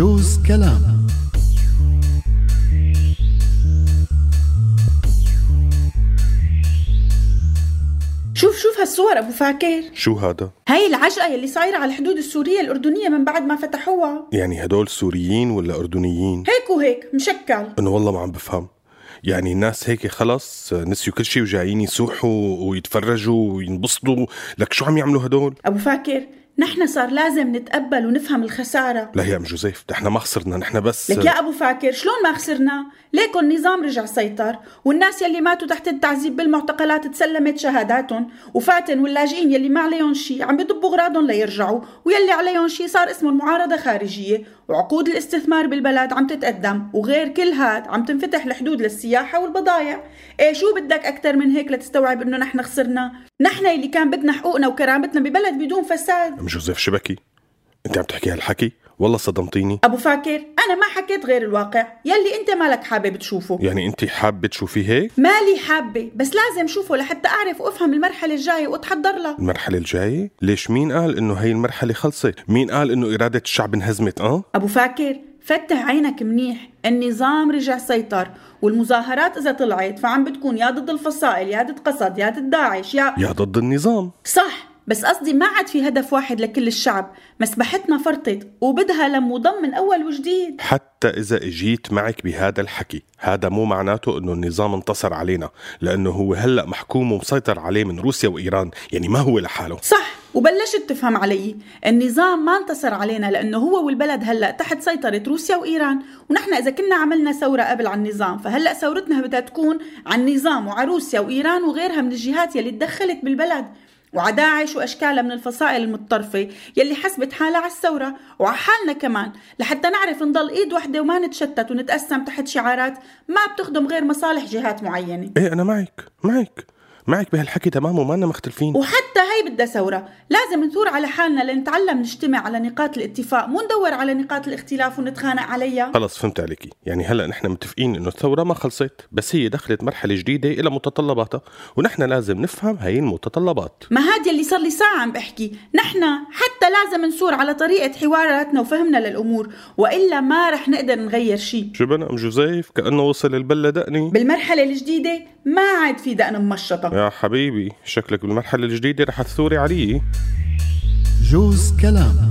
جوز كلام شوف شوف هالصور أبو فاكر شو هذا؟ هاي العجقة يلي صايرة على الحدود السورية الأردنية من بعد ما فتحوها يعني هدول سوريين ولا أردنيين؟ هيك وهيك مشكل أنا والله ما عم بفهم يعني الناس هيك خلص نسيوا كل شيء وجايين يسوحوا ويتفرجوا وينبسطوا لك شو عم يعملوا هدول؟ أبو فاكر نحن صار لازم نتقبل ونفهم الخسارة. لا يا أم جوزيف نحن ما خسرنا نحن بس لك يا أبو فاكر شلون ما خسرنا؟ ليكن النظام رجع سيطر والناس يلي ماتوا تحت التعذيب بالمعتقلات تسلمت شهاداتهم وفاتن واللاجئين يلي ما عليهم شيء عم بيضبوا أغراضهم ليرجعوا ويلي عليهم شيء صار اسمه المعارضه خارجية وعقود الاستثمار بالبلد عم تتقدم وغير كل هاد عم تنفتح الحدود للسياحة والبضائع إيه شو بدك أكثر من هيك لتستوعب إنه نحن خسرنا؟ نحن يلي كان بدنا حقوقنا وكرامتنا ببلد بدون فساد. جوزيف شبكي. انت عم تحكي هالحكي؟ والله صدمتيني. أبو فاكر أنا ما حكيت غير الواقع. يلي أنت مالك حابب تشوفه. يعني أنت حابة تشوفي هيك؟ مالي حابة بس لازم شوفه لحتى أعرف وأفهم المرحلة الجاية وأتحضر لها المرحلة الجاية؟ ليش مين قال إنه هي المرحلة خلصت؟ مين قال إنه إرادة الشعب انهزمت أه؟ أبو فاكر فتح عينك منيح. النظام رجع سيطر والمظاهرات إذا طلعت فعم بتكون يا ضد الفصائل يا ضد قصد يا ضد داعش يا يا ضد النظام. صح. بس قصدي ما عاد في هدف واحد لكل الشعب. مسبحتنا فرطت وبدها لمضم من أول وجديد. حتى إذا إجيت معك بهذا الحكي هذا مو معناته أنه النظام انتصر علينا لأنه هو هلأ محكوم ومسيطر عليه من روسيا وإيران يعني ما هو لحاله. صح وبلشت تفهم علي. النظام ما انتصر علينا لأنه هو والبلد هلأ تحت سيطرة روسيا وإيران. ونحن إذا كنا عملنا ثورة قبل على النظام فهلأ ثورتنا بدها تكون على النظام وعلى روسيا وإيران وغيرها من الجهات يلي تدخلت بالبلد. وعلى داعش واشكالها من الفصائل المتطرفة يلي حسبت حالها على الثورة وعلى حالنا كمان لحتى نعرف نضل إيد وحدة وما نتشتت ونتقسم تحت شعارات ما بتخدم غير مصالح جهات معينة. إيه أنا معك معك. معك بهالحكي تمام وما مختلفين. وحتى هي بدها ثورة. لازم نثور على حالنا لنتعلم نجتمع على نقاط الاتفاق مو ندور على نقاط الاختلاف ونتخانق عليها. خلص فهمت عليكي. يعني هلا نحن متفقين إنه الثورة ما خلصت بس هي دخلت مرحلة جديدة إلى متطلباتها ونحن لازم نفهم هي المتطلبات. ما هاد يلي صار لي ساعة عم بحكي. نحن حتى لازم نثور على طريقة حواراتنا وفهمنا للأمور وإلا ما رح نقدر نغير شيء شو بنا؟ أم جوزيف؟ كأنه وصل البله دقني بالمرحلة الجديدة ما عاد في دقن ممشطة يا حبيبي شكلك بالمرحلة الجديدة رح تثوري علي. جوز كلام.